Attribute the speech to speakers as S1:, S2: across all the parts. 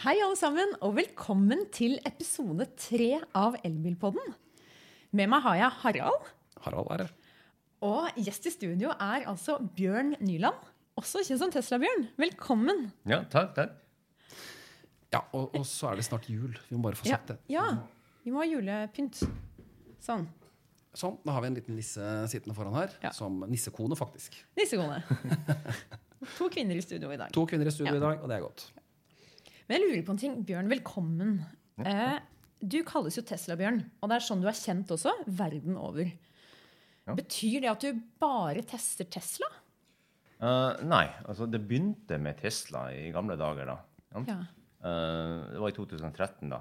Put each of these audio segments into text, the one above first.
S1: Hei, alle sammen, og velkommen til episode tre av Elbilpodden. Med meg har jeg Harald,
S2: Harald er her.
S1: og gjest i studio er altså Bjørn Nyland. Også kjent som Tesla-Bjørn. Velkommen.
S3: Ja, takk, takk.
S2: Ja, og, og så er det snart jul. Vi må bare få
S1: Ja,
S2: sagt det.
S1: ja, vi må ha julepynt. Sånn.
S2: Sånn, Da har vi en liten nisse sittende foran her.
S1: Ja.
S2: Som nissekone, faktisk.
S1: Nissekone. To kvinner i studio i dag.
S2: To kvinner i studio
S1: Ja.
S2: i dag, og det er godt.
S1: Men jeg lurer på en ting. Bjørn, velkommen. Eh, du kalles jo Tesla-Bjørn, og det er sånn du er kjent også, verden over.
S3: Ja.
S1: Betyr det at du bare tester Tesla?
S3: Uh, nei, altså det begynte med Tesla i gamle dager, da. Ja.
S1: Ja.
S3: Uh, det var i 2013, da.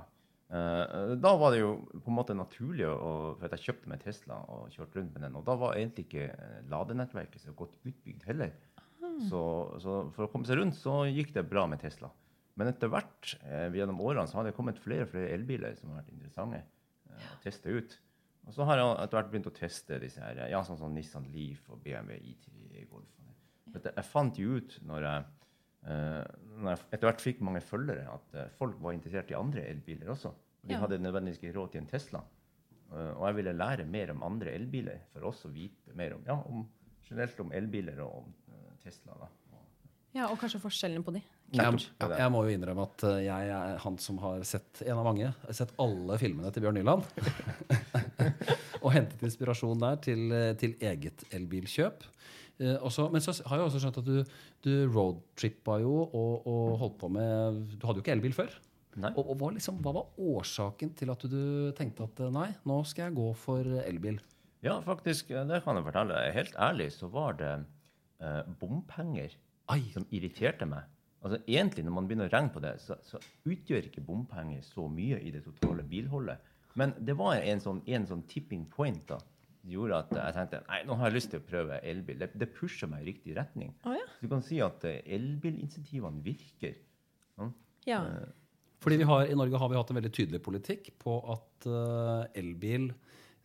S3: Uh, da var det jo på en måte naturlig å, For at jeg kjøpte meg Tesla og kjørte rundt med den. Og da var egentlig ikke eh, ladenettverket så godt utbygd heller. Så, så for å komme seg rundt så gikk det bra med Tesla. Men etter hvert eh, gjennom årene så har det kommet flere og flere elbiler som har vært interessante eh, å teste ut. Og så har jeg etter hvert begynt å teste disse her, ja, sånn som Nissan Leaf og BMW i3 Golf. For at jeg fant jo ut når jeg, eh, når jeg etter hvert fikk mange følgere, at eh, folk var interessert i andre elbiler også. Og de
S1: Ja.
S3: hadde nødvendigvis ikke råd til en Tesla. Eh, og jeg ville lære mer om andre elbiler for oss å vite mer om, ja, om generelt om elbiler og om eh, Tesla. da.
S1: ja, og kanskje forskjellene på de.
S2: Jeg, jeg må jo innrømme at eh, jeg er han som har sett en av mange. Har sett alle filmene til Bjørn Nyland. og hentet inspirasjon der til, eh, til eget elbilkjøp. Eh, også, men så har jeg også skjønt at du, du roadtrippa jo og, og holdt på med Du hadde jo ikke elbil før. Og, og hva, liksom, hva var årsaken til at du tenkte at eh, nei, nå skal jeg gå for elbil?
S3: Ja, faktisk, det kan jeg fortelle. Helt ærlig så var det eh, bompenger
S2: Ai,
S3: som irriterte meg. Altså egentlig, Når man begynner å regne på det, så, så utgjør ikke bompenger så mye i det totale bilholdet. Men det var en sånn, en sånn tipping point da, som gjorde at jeg tenkte nei, nå har jeg lyst til å prøve elbil. Det, det pusher meg i riktig retning.
S1: Oh, ja.
S3: Så du kan si at eh, elbilinsentivene virker. Ja.
S1: ja.
S2: Fordi vi har, I Norge har vi hatt en veldig tydelig politikk på at eh, elbil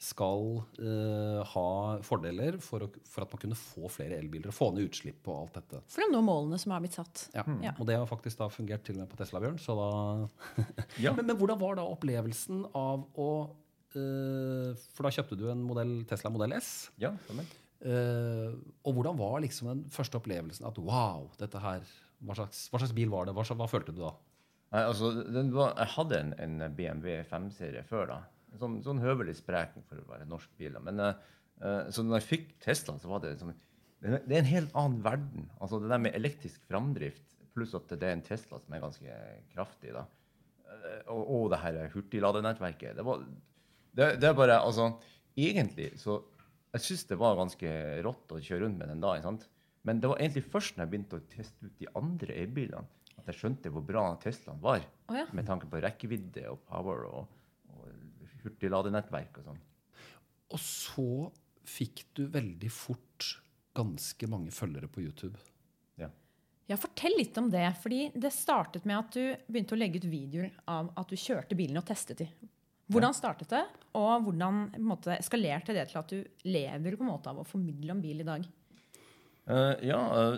S2: skal uh, ha fordeler for, å, for at man kunne få flere elbiler og få ned utslipp og alt dette.
S1: For å nå målene som har blitt satt.
S2: Ja.
S1: Ja.
S2: Og det har faktisk da fungert til og med på Tesla, Bjørn. Så da
S3: Ja.
S2: men, men hvordan var da opplevelsen av å uh, For da kjøpte du en modell, Tesla modell S.
S3: Ja, stemmer.
S2: Eh, og hvordan var liksom den første opplevelsen at wow, dette her Hva slags, hva slags bil var det? Hva, hva følte du da?
S3: Nei, altså, den var, jeg hadde en, en BMW 5-serie før, da. En Sånn, sånn høvelig spreken for å være norsk bil. Men, eh, så når jeg fikk Tesla, så var det liksom Det er en helt annen verden. Altså Det der med elektrisk framdrift, pluss at det er en Tesla som er ganske kraftig, da. Eh, og, og det her hurtigladenettverket. Det var det, det er bare Altså, egentlig så Jeg syns det var ganske rått å kjøre rundt med den da. ikke sant? Men det var egentlig først når jeg begynte å teste ut de andre elbilene, at jeg skjønte hvor bra Teslaen var.
S1: Oh, ja.
S3: Med tanke på rekkevidde og power og hurtigladenettverk og sånn.
S2: Og så fikk du veldig fort ganske mange følgere på YouTube.
S3: Ja.
S1: Ja, Fortell litt om det. fordi Det startet med at du begynte å legge ut videoer av at du kjørte bilen og testet de. Hvordan startet det, og hvordan på en måte, eskalerte det til at du lever på en måte av å formidle om bil i dag?
S3: Uh, ja, uh,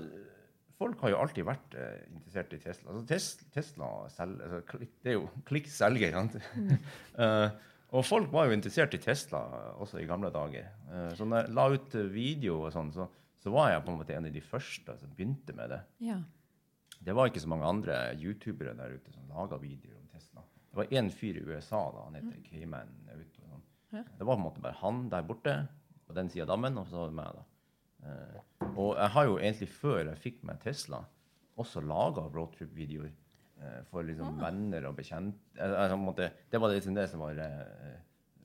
S3: folk har jo alltid vært uh, interessert i Tesla. Altså, tes Tesla selger altså, Det er jo klikk selger, sant? Eh, og folk var jo interessert i Tesla også i gamle dager. Eh, så når jeg la ut eh, video og sånn, så, så var jeg på en måte en av de første som begynte med det.
S1: Ja.
S3: Det var ikke så mange andre youtubere der ute som laga videoer om Tesla. Det var én fyr i USA, da, han heter Cayman. Auto, sånn.
S1: Ja.
S3: Det var på en måte bare han der borte på den sida av dammen, og så var det meg. da. Eh, og jeg har jo egentlig før jeg fikk meg Tesla, også laga roadtrip-videoer for liksom venner og bekjente. Eh, altså, måte, det var liksom det som var eh,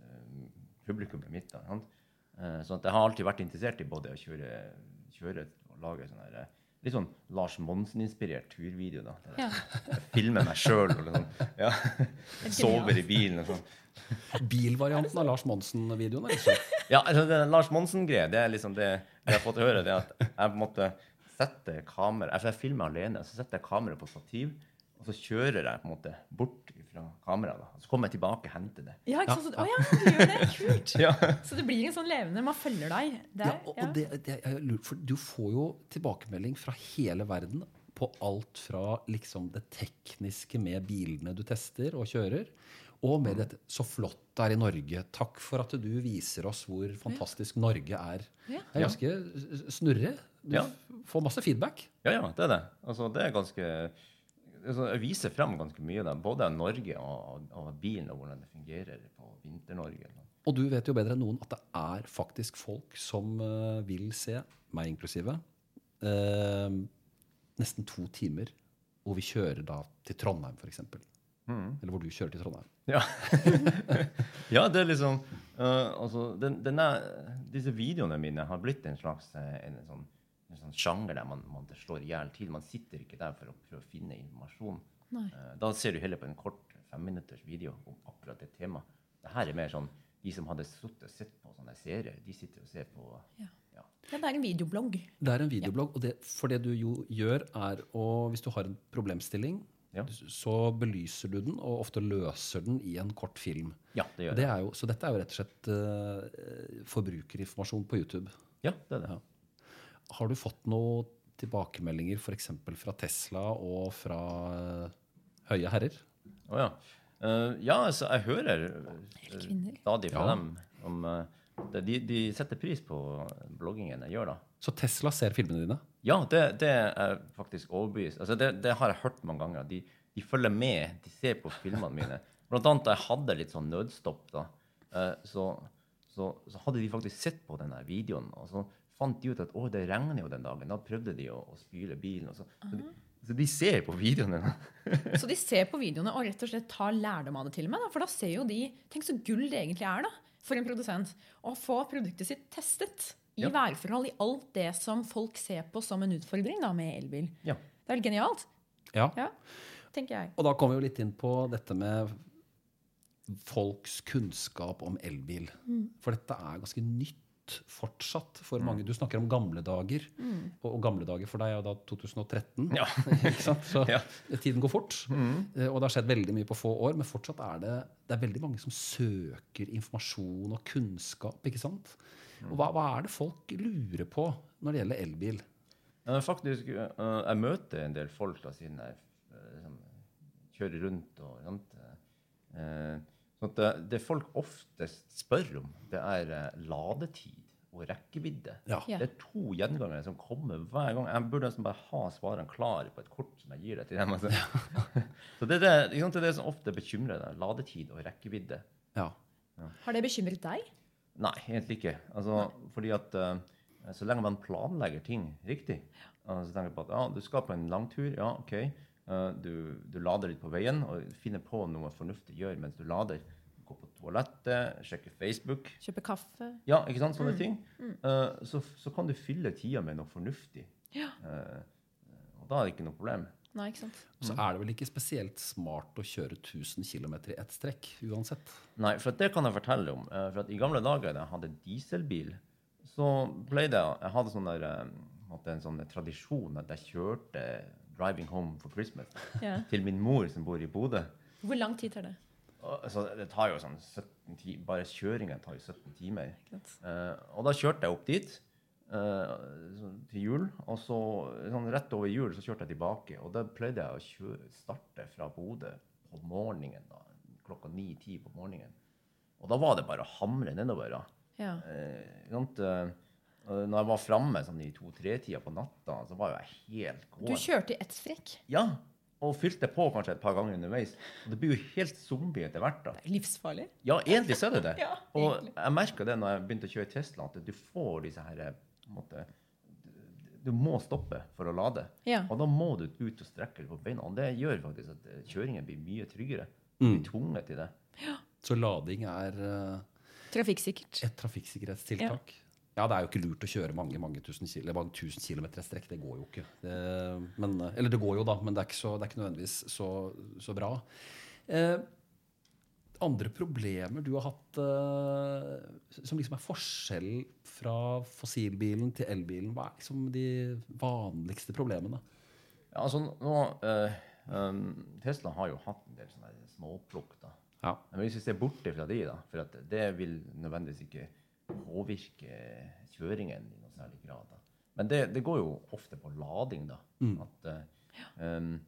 S3: eh, publikummet mitt. da, sant? Eh, så at jeg har alltid vært interessert i både å kjøre, kjøre og lage sånne her, eh, litt sånn Lars Monsen-inspirert turvideo. da.
S1: Ja.
S3: Jeg filmer meg sjøl og liksom, ja. sover i bilen og sånn.
S2: Bilvarianten av Lars Monsen-videoen.
S3: Ja, altså, det Lars Monsen-greia, det er liksom det jeg har fått høre, det at jeg på en måte setter kamera altså jeg filmer alene, så setter jeg kameraet på stativ, og så kjører jeg på en måte bort fra kameraet. da. Så kommer jeg tilbake og henter det.
S1: Ja, ikke sant? Så, å ja, du gjør det. Kult.
S3: Ja.
S1: Så det blir en sånn levende Man følger deg.
S2: Ja, og,
S1: ja.
S2: og det, det, jeg lurer, for du får jo tilbakemelding fra hele verden på alt fra liksom det tekniske med bilene du tester og kjører, og med dette Så flott det er i Norge. Takk for at du viser oss hvor fantastisk Norge er.
S1: Ja.
S2: Det er ganske snurre. Du
S3: Ja.
S2: får masse feedback.
S3: Ja, ja, det er det. Altså, det er ganske altså, Jeg viser frem ganske mye det, både av Norge og av bilen, og hvordan det fungerer på Vinter-Norge.
S2: Og du vet jo bedre enn noen at det er faktisk folk som eh, vil se, meg inklusive, eh, nesten to timer hvor vi kjører da til Trondheim, f.eks. Eller hvor du kjører til Trondheim.
S3: Ja. ja, det er liksom uh, Altså, den, den er, disse videoene mine har blitt en slags en, en, sånn, en sånn sjanger der man, man slår i hjel tid. Man sitter ikke der for å prøve å finne informasjon. Eh, da ser du heller på en kort femminutters video om akkurat det temaet. Det her er mer sånn de som hadde sittet og sett på sånne serier, de sitter og ser på
S1: Ja.
S3: ja.
S1: Ja, det er en videoblogg.
S2: Det er en videoblogg, og det, for det du jo gjør, er å Hvis du har en problemstilling,
S3: Ja.
S2: så belyser du den, og ofte løser den i en kort film.
S3: ja, det gjør
S2: Det
S3: det.
S2: er jo, så dette er jo rett og slett uh, forbrukerinformasjon på YouTube.
S3: Ja, det er det.
S2: Ja. Har du fått noen tilbakemeldinger f.eks. fra Tesla og fra eh, høye herrer?
S3: Å ja. Uh, ja, altså, jeg hører eh, stadig fra
S2: Ja.
S3: dem om uh, de, de setter pris på bloggingen jeg gjør, da.
S2: Så Tesla ser filmene dine?
S3: Ja, det, det er faktisk overbevist. Altså, det, det har jeg hørt mange ganger. De, de følger med, de ser på filmene mine. Blant annet da jeg hadde litt sånn nødstopp, da, uh, så, så, så hadde de faktisk sett på denne videoen. Og så fant de ut at å, det regner jo den dagen. Da prøvde de å, å spyle bilen. Og så, så, de, så de ser på videoene.
S1: Så de ser på videoene og rett og slett tar lærdom av det til og med. Da. For da ser jo de Tenk så gull det egentlig er da, for en produsent å få produktet sitt testet i
S3: Ja.
S1: værforhold, i alt det som folk ser på som en utfordring da, med elbil.
S3: Ja.
S1: Det er vel genialt?
S2: Ja.
S1: Ja, tenker jeg.
S2: Og da kommer vi jo litt inn på dette med folks kunnskap om elbil. For dette er ganske nytt fortsatt for mange. Du snakker om gamle dager. Og, og gamle dager for deg er da 2013.
S3: Ja.
S2: ikke sant? Så
S3: Ja.
S2: tiden går fort. Mm. Og det har skjedd veldig mye på få år, men fortsatt er det, det er veldig mange som søker informasjon og kunnskap. ikke sant? Og hva, hva er det folk lurer på når det gjelder elbil?
S3: Eh, faktisk, eh, jeg møter en del folk da, siden jeg eh, liksom, kjører rundt. og sånt. Sånn at det, det folk oftest spør om, det er eh, ladetid og rekkevidde.
S2: Ja.
S1: Ja.
S3: Det er to gjengangere som kommer hver gang. Jeg burde nesten bare ha svarene klare på et kort som jeg gir det til dem. Altså. Så det er det, liksom, det er det som ofte bekymrer deg. Ladetid og rekkevidde.
S2: Ja.
S1: Har det bekymret deg?
S3: Nei, egentlig ikke. Altså, fordi at uh, så lenge man planlegger ting riktig altså, så tenker jeg på at ja, Du skal på en langtur. Ja, OK. Eh, du, du lader litt på veien og finner på noe fornuftig å gjøre mens du lader. Gå på toalettet, sjekke Facebook.
S1: Kjøpe kaffe?
S3: Ja, ikke sant? Sånne ting. Eh, så, så kan du fylle tida med noe fornuftig.
S1: Ja.
S3: Eh, og da er det ikke noe problem.
S1: Nei, ikke sant?
S2: Så er det vel ikke spesielt smart å kjøre 1000 km i ett strekk uansett.
S3: Nei, for det kan jeg fortelle om. Eh, For at I gamle dager da jeg hadde dieselbil, så pleide jeg Jeg hadde sånn der, eh, på en måte en sånn tradisjon at jeg kjørte 'Driving Home for Christmas'
S1: Ja.
S3: til min mor som bor i Bodø.
S1: Hvor lang tid tar det?
S3: Så det tar jo sånn 17 ti Bare kjøringen tar jo 17 timer. Uh. Og da kjørte jeg opp dit uh, til jul. Og så sånn rett over jul så kjørte jeg tilbake. Og da pleide jeg å kjøre, starte fra Bodø på morgenen. da, Klokka 9-10 på morgenen. Og da var det bare å hamre nedover. da.
S1: Ja.
S3: Uh, og når jeg var framme sånn i to-tre-tida på natta, så var jeg helt
S1: Du kjørte i ett strekk?
S3: Ja, og fylte på kanskje et par ganger underveis. Og det blir jo helt zombie etter hvert. da.
S1: Livsfarlig?
S3: Ja, egentlig så er det det.
S1: Ja,
S3: og jeg merka det når jeg begynte å kjøre Tesla, at du får disse her eh, på en måte, du- må stoppe for å lade.
S1: Ja.
S3: Og da må du ut og strekke deg på beina. Og det gjør faktisk at eh, kjøringen blir mye tryggere. Du blir tvunget til det.
S2: Så lading er uh,
S1: Trafikksikkert.
S2: et trafikksikkerhetstiltak. Ja. det er jo ikke lurt å kjøre mange mange tusen kilo, mange tusen kilometer i strekk. Det går jo ikke. Det, men, eller det går jo, da, men det er ikke, så, det er ikke nødvendigvis så, så bra. Eh, andre problemer du har hatt eh, som liksom er forskjell fra fossilbilen til elbilen? Hva er liksom de vanligste problemene?
S3: Ja, altså nå, eh, um, Tesla har jo hatt en del sånne småplukk. da.
S2: Ja.
S3: Men hvis vi ser bort fra de, da, for at det vil nødvendigvis ikke påvirke kjøringen i noe særlig grad. da. Men det, det går jo ofte på lading, da. At, uh, Um,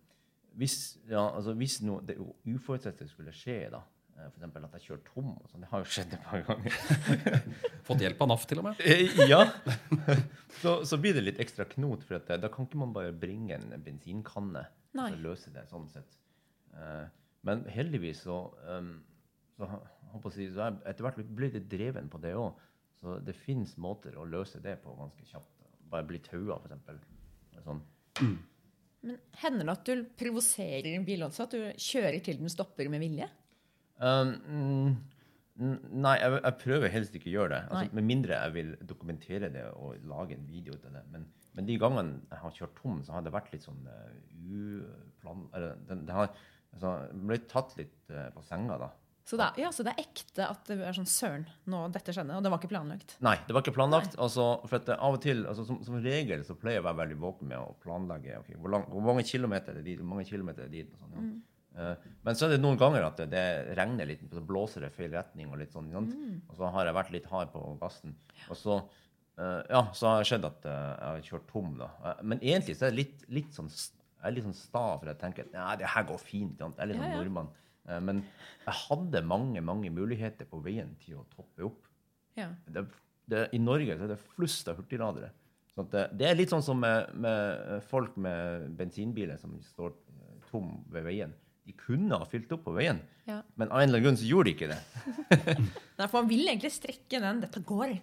S3: hvis, ja, altså, hvis noe det uforutsette skulle skje, da, F.eks. for eksempel at jeg kjører tom og sånn, Det har jo skjedd et par ganger.
S2: Fått hjelp av NAF, til og med.
S3: Eh, ja. så, så blir det litt ekstra knot, for at, eh, da kan ikke man bare bringe en bensinkanne
S1: Nei.
S3: og løse det sånn sett. Eh, men heldigvis så, um, så, jeg, så er jeg etter hvert blitt litt dreven på det òg. Så det fins måter å løse det på ganske kjapt. Bare bli taua, eksempel. Sånn.
S1: Men hender det at du provoserer en bil også? At du kjører til den stopper med vilje?
S3: Um, nei, jeg, jeg prøver helst ikke å gjøre det. Altså, med mindre jeg vil dokumentere det og lage en video til det. Men, men de gangene jeg har kjørt tom, så har det vært litt sånn uh, uplan... Eller det, det har altså, blitt tatt litt uh, på senga, da.
S1: Så det, er, ja, så det er ekte at det er sånn Søren, nå dette skjedde. Og det var ikke planlagt.
S3: Nei, det var ikke planlagt. Altså, for at av og til, altså, som, som regel så pleier jeg å være veldig våken med å planlegge okay, hvor, lang, hvor mange kilometer er det dit, hvor mange kilometer er det dit. Og sånn, ja. Eh, men så er det noen ganger at det, det regner litt, så blåser det i feil retning. Og litt sånn, sant? Og så har jeg vært litt hard på gassen. Og så, eh, ja, så har det skjedd at eh, jeg har kjørt tom. da. Men egentlig så er det litt, litt sånn jeg er litt sånn sta, for jeg tenker at ja, det her går fint. sant? Jeg er litt sånn
S1: Ja, ja.
S3: nordmann. Eh, Men jeg hadde mange mange muligheter på veien til å toppe opp
S1: Ja.
S3: det, det, I Norge så er det flust av hurtigladere. Sånn at det, det er litt sånn som med, med folk med bensinbiler som står eh, tom ved veien. De kunne ha fylt opp på veien,
S1: Ja.
S3: men av en eller annen grunn så gjorde de ikke det.
S1: Nei, for man vil egentlig strekke den 'dette går'.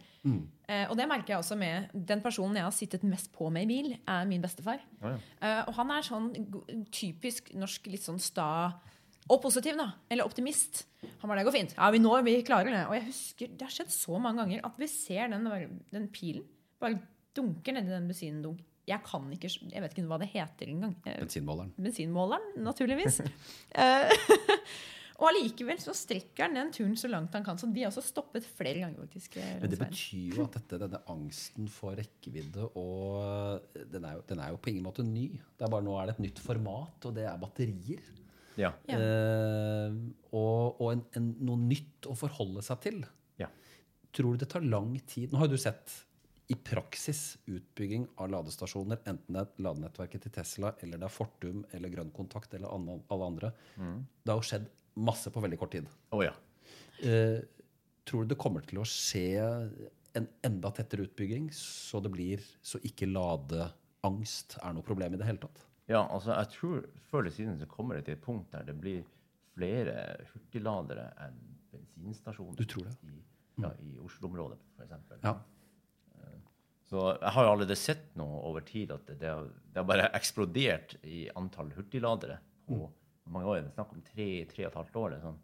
S1: Eh, og det merker jeg også med den personen jeg har sittet mest på med i bil, er min bestefar.
S3: Oh, ja.
S1: Eh, og han er sånn typisk norsk litt sånn sta og positiv, da. Eller optimist. Han bare 'Det går fint. Ja, vi når, vi klarer det'. Og jeg husker, det har skjedd så mange ganger at vi ser den, den pilen bare dunker nedi den bensindunk. Jeg kan ikke Jeg vet ikke hva det heter engang. Eh,
S2: Bensinmåleren.
S1: bensinmåleren, naturligvis. Eh, og allikevel så strekker han den turen så langt han kan. Så de har også stoppet flere ganger, faktisk. eh,
S2: Men det betyr jo at dette, denne angsten for rekkevidde og den er, jo, den er jo på ingen måte ny. Det er bare Nå er det et nytt format, og det er batterier.
S3: Ja.
S2: Eh, og og en, en, noe nytt å forholde seg til.
S3: Ja.
S2: Tror du det tar lang tid Nå har jo du sett i praksis utbygging av ladestasjoner, enten det er ladenettverket til Tesla, eller det er Fortum eller Grønn Kontakt eller anna- alle andre. Det har jo skjedd masse på veldig kort tid.
S3: Oh, ja.
S2: Eh, tror du det kommer til å skje en enda tettere utbygging, så det blir så ikke ladeangst er noe problem i det hele tatt?
S3: Ja, altså jeg tror før eller siden så kommer det til et punkt der det blir flere hurtigladere enn bensinstasjoner.
S2: Du tror det?
S3: I, ja, i Oslo-området, f.eks.
S2: Ja.
S3: Så jeg har jo allerede sett nå over tid at det, det, har, det har bare eksplodert i antall hurtigladere på
S2: Mm.
S3: mange år. Det er snakk om tre, tre og et halvt år. Sånn.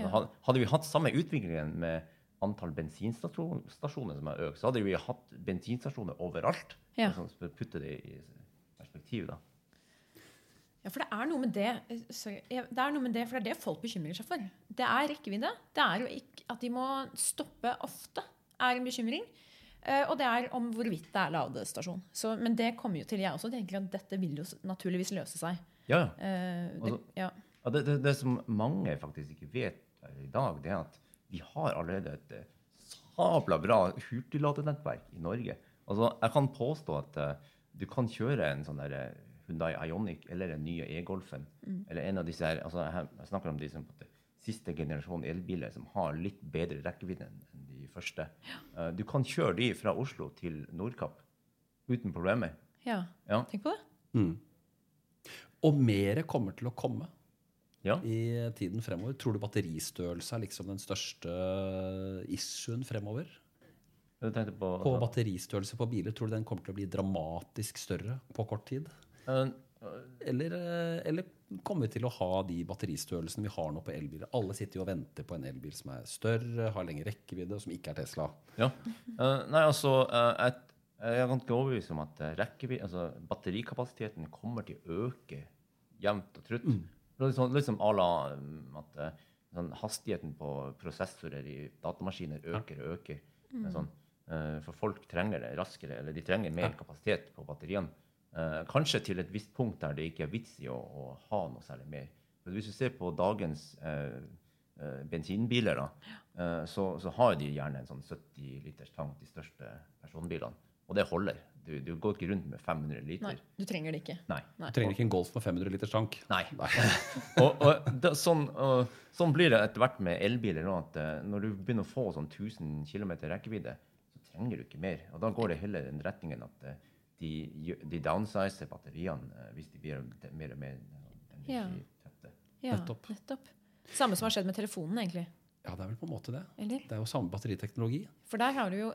S1: Ja.
S3: Hadde vi hatt samme utviklingen med antall bensinstasjoner som har økt, så hadde vi hatt bensinstasjoner overalt.
S1: Ja.
S3: Sånn, putte det i perspektiv, da.
S1: Ja, for det er noe med det eh, sorry, det er noe med det, for det er det folk bekymrer seg for. Det er rekkevidde. Det er jo ikke at de må stoppe ofte, er en bekymring. Eh, og det er om hvorvidt det er ladestasjon. Så, men det kommer jo til jeg også tenker at dette vil jo naturligvis løse seg.
S3: Ja, ja.
S1: Eh, det,
S3: Altså-
S1: ja.
S3: Ja, det, det, det som mange faktisk ikke vet i dag, det er at vi har allerede et sabla bra hurtigladenettverk i Norge. Altså, jeg kan påstå at uh, du kan kjøre en sånn derre eh, Hyundai Ioniq eller den nye e-Golfen. Eller en av disse her, altså jeg, snakker om de som på siste generasjon elbiler som har litt bedre rekkevidde enn de første. Ja. du kan kjøre de fra Oslo til Nordkapp uten problemer.
S1: ja.
S3: Ja.
S1: Tenk på det.
S2: Mm. Og mer kommer til å komme
S3: ja.
S2: i tiden fremover. Tror du batteristørrelse er liksom den største issuen fremover?
S3: På,
S2: På batteristørrelse på biler, tror du den kommer til å bli dramatisk større på kort tid?
S3: Eh,
S2: Eller, eh, eller kommer vi til å ha de batteristørrelsene vi har nå på elbiler? Alle sitter jo og venter på en elbil som er større, har lengre rekkevidde, og som ikke er Tesla.
S3: Ja. Eh, nei, altså jeg, jeg er ganske overbevist om at altså batterikapasiteten kommer til å øke jevnt og trutt. Mm. er Litt sånn, litt à la um, at sånn, hastigheten på prosessorer i datamaskiner øker og øker. Er Sånn, eh, for folk trenger det raskere, eller de trenger mer kapasitet på batteriene. Eh, kanskje til et visst punkt der det ikke er vits i å, å ha noe særlig mer. For hvis du ser på dagens eh, eh, bensinbiler, da, eh, så, så har de gjerne en sånn 70 liters tank, de største personbilene. Og det holder. Du, du går ikke rundt med 500 liter.
S1: Nei, du trenger det ikke.
S3: Nei.
S2: Du trenger ikke en Golf med 500 liters tank.
S3: Nei. og, og det, sånn, og, sånn blir det etter hvert med elbiler. nå, At når du begynner å få sånn 1000 km rekkevidde, så trenger du ikke mer. Og da går det heller i den retningen at de, de downsizer batteriene eh, hvis de blir mer og mer eh,
S1: Ja.
S3: energitette.
S1: Ja,
S2: Nettopp.
S1: nettopp. Samme som har skjedd med telefonen, egentlig.
S2: Ja, det er vel på en måte det.
S1: Eller?
S2: Det er jo samme batteriteknologi.
S1: For der har du jo,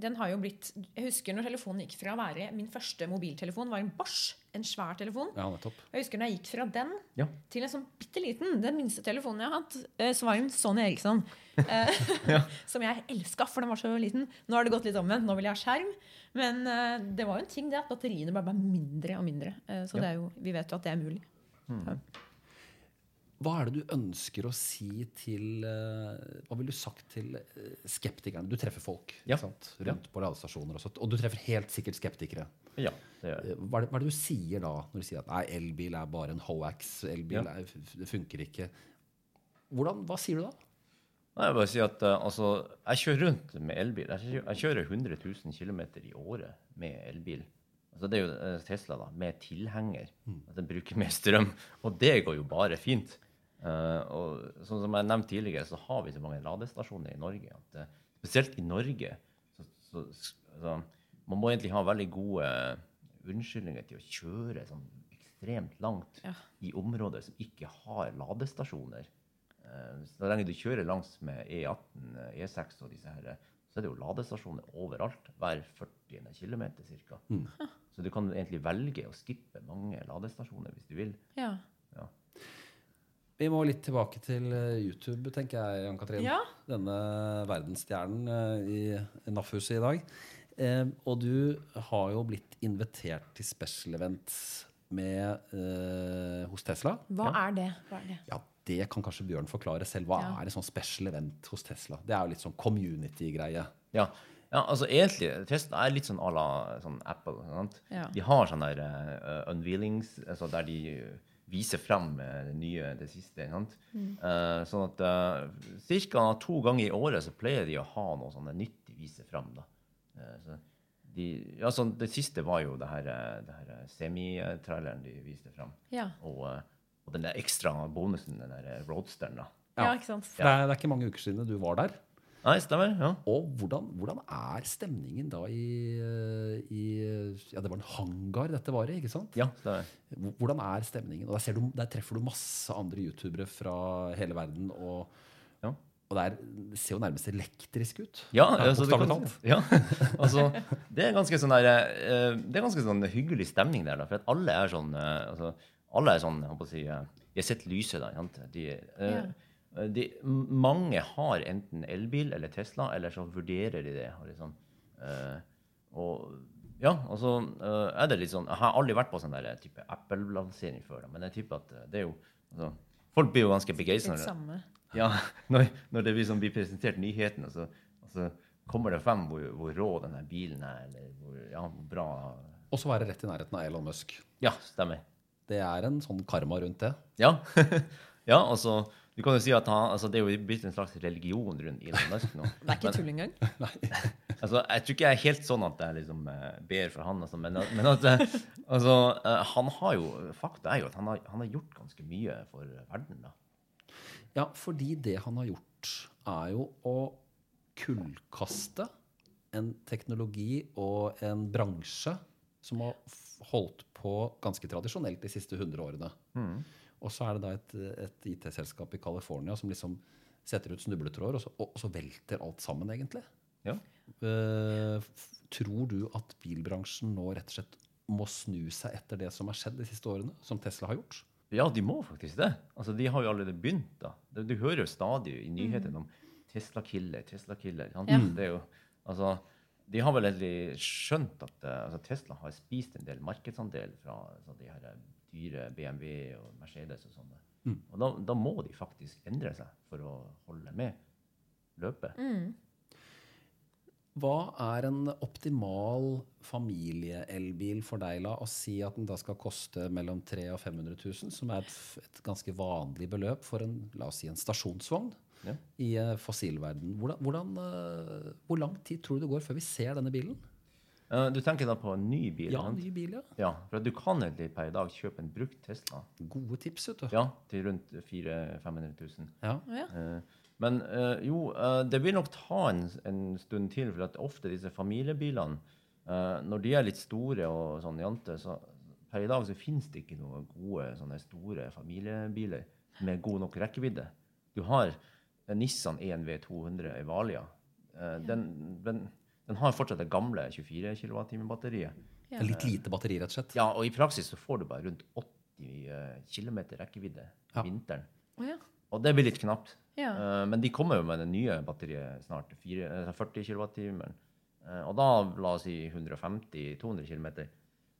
S1: den har jo blitt Jeg husker når telefonen gikk fra å være Min første mobiltelefon var en Bosch. En svær telefon.
S2: Ja, nettopp.
S1: Og jeg husker når jeg gikk fra den
S3: Ja.
S1: til en sånn bitte liten, den minste telefonen jeg har hatt, eh, så var det en Sony Eriksson. eh, Som jeg elska, for den var så liten. Nå har det gått litt omvendt. Nå vil jeg ha skjerm. Men eh, det var jo en ting det at batteriene bare ble mindre og mindre. Så er jo, vi vet jo at det er mulig.
S2: Hva er det du ønsker å si til eh, Hva ville du sagt til eh, skeptikerne? Du treffer folk
S3: Ja.
S2: sant? rundt på ladestasjoner, og, og du treffer helt sikkert skeptikere.
S3: Ja, det gjør jeg.
S2: Eh, Hva er, det, hva er det du sier da, når du sier at nei, elbil er bare en hoax, elbil
S3: Ja.
S2: er, det funker ikke? Hvordan, hva sier du da?
S3: Nei, jeg bare sier at altså, jeg kjører rundt med elbil. Jeg kjører, jeg kjører 100 000 km i året med elbil. Altså, det er jo Tesla da, med tilhenger. At den bruker mer strøm. Og det går jo bare fint. Eh, og sånn som jeg nevnte tidligere, så har vi så mange ladestasjoner i Norge at uh, spesielt i Norge så, så, så Man må egentlig ha veldig gode unnskyldninger til å kjøre sånn ekstremt langt
S1: Ja.
S3: i områder som ikke har ladestasjoner. Uh, Så lenge du kjører langs med E18, eh, E6 og disse her, så er det jo ladestasjoner overalt. Hver 40. km ca. Så du kan egentlig velge å skippe mange ladestasjoner hvis du vil.
S1: Ja.
S3: Ja.
S2: Vi må litt tilbake til eh, YouTube, tenker jeg, Jan Katrin.
S1: Ja.
S2: Denne verdensstjernen eh, i NAF-huset i dag. Eh, og du har jo blitt invitert til special events med, eh, hos Tesla.
S1: Hva er det? Hva er det?
S2: Ja, det kan kanskje Bjørn forklare selv. Hva
S1: Ja.
S2: er et sånn special event hos Tesla? Det er jo litt sånn community-greie.
S3: Ja. ja, altså egentlig Tesla er litt sånn à la sånn Apple. Sant?
S1: Ja.
S3: De har sånne der, uh, unveilings altså der de eh, viser frem eh, det nye, det siste. Sant? Eh, sånn at uh, ca. to ganger i året så pleier de å ha noe sånne nytt de viser frem. Da. Uh, så de, ja, sånn, det siste var jo det her, eh, det her eh, semitraileren de viste frem.
S1: Ja.
S3: Og, eh, og den der ekstra bonusen, den der eh, roadsteren. da.
S1: ja,
S2: Ja.
S1: ikke sant?
S2: Det, er, det er ikke mange uker siden du var der.
S3: Nei, stemmer. ja.
S2: Og hvordan, hvordan er stemningen da i, eh, i Ja, det var en hangar dette var i, ikke sant?
S3: Ja, stemmer.
S2: Hvor- Hvordan er stemningen? Og der, ser du, der treffer du masse andre youtubere fra hele verden. Og,
S3: Ja.
S2: og det, er, det ser jo nærmest elektrisk ut.
S3: Ja,
S2: Ja,
S3: altså, det, kan, ja. altså, det er ganske sånn der, eh, Det er ganske sånn hyggelig stemning der, da, for at alle er sånn eh, altså, Alle er sånn, jeg holdt på å si De har sett lyset, da. sant? De, eh, de, mange har enten elbil eller Tesla, eller så vurderer de det. Liksom. Uh, og ja, og så uh, er det litt sånn Jeg har aldri vært på sånn der type Apple-lansering før, da, men jeg tipper at eh, det er jo altså, Folk blir jo ganske begeistra.
S1: når.
S3: Ja, når, når det sånn, blir presentert nyhetene, så altså, kommer det frem hvor, hvor rå denne bilen er, eller hvor, ja, hvor bra
S2: Og så være rett i nærheten av Elon Musk.
S3: Ja, stemmer.
S2: Det er en sånn karma rundt det.
S3: Ja, ja altså Du kan jo si at han, altså, det er jo blitt en slags religion rundt Elon Musk nå.
S1: Det er ikke tull engang.
S3: Altså, jeg tror ikke jeg er helt sånn at jeg liksom eh, ber for han, altså, men, men at eh, altså, eh, han har jo Fakta er jo at han har, han har gjort ganske mye for verden. da.
S2: Ja, fordi det han har gjort, er jo å kullkaste en teknologi og en bransje som har holdt på ganske tradisjonelt de siste 100 årene. Og så er det da et, et IT-selskap i California som liksom setter ut snubletråder, og så, og, så velter alt sammen, egentlig.
S3: Ja.
S2: Uh, tror du at bilbransjen nå rett og slett må snu seg etter det som har skjedd de siste årene, som Tesla har gjort?
S3: Ja, de må faktisk det. Altså, De har jo allerede begynt. da. Du, du hører jo stadig i nyhetene om Tesla-killer, Tesla-killer.
S1: Ja.
S3: Det er jo, altså, De har vel egentlig skjønt at eh, altså, Tesla har spist en del markedsandel fra altså, de her dyre BMW og Mercedes og sånne. Og da, da må de faktisk endre seg for å holde med løpet.
S2: Hva er en optimal familieelbil for deg, la oss si at den da skal koste mellom 300 og 500 000, som er et, et ganske vanlig beløp for en, la oss si en stasjonsvogn
S3: Ja.
S2: i eh, fossilverden. Hvordan, hvordan, eh, hvor lang tid tror du det går før vi ser denne bilen?
S3: Eh, du tenker da på en ny bil?
S2: Ja, ny bil, ja.
S3: ja. For at du kan egentlig per i dag kjøpe en brukt Tesla
S2: Gode tips, vet du.
S3: ja, til rundt 400 500 000.
S2: Ja.
S1: Ja.
S3: Eh, Men eh, jo, eh, det vil nok ta en, en stund til, for at ofte disse familiebilene, eh, når de er litt store og sånn jante, så per i dag så finnes det ikke noen gode sånne store familiebiler med god nok rekkevidde. Du har en Nissan 1 V200 Evalia. Eh, den, den, den har fortsatt det gamle 24 kWh-batteriet.
S1: Ja.
S2: Litt lite batteri, rett og slett.
S3: Ja, og i praksis så får du bare rundt 80 eh, km rekkevidde
S2: Ja.
S3: vinteren.
S1: Oh, ja.
S3: Og det blir litt knapt.
S1: Ja.
S3: Eh, men de kommer jo med det nye batteriet snart. fire- eh, 40 kWh. Uh, og da la oss si 150-200 km.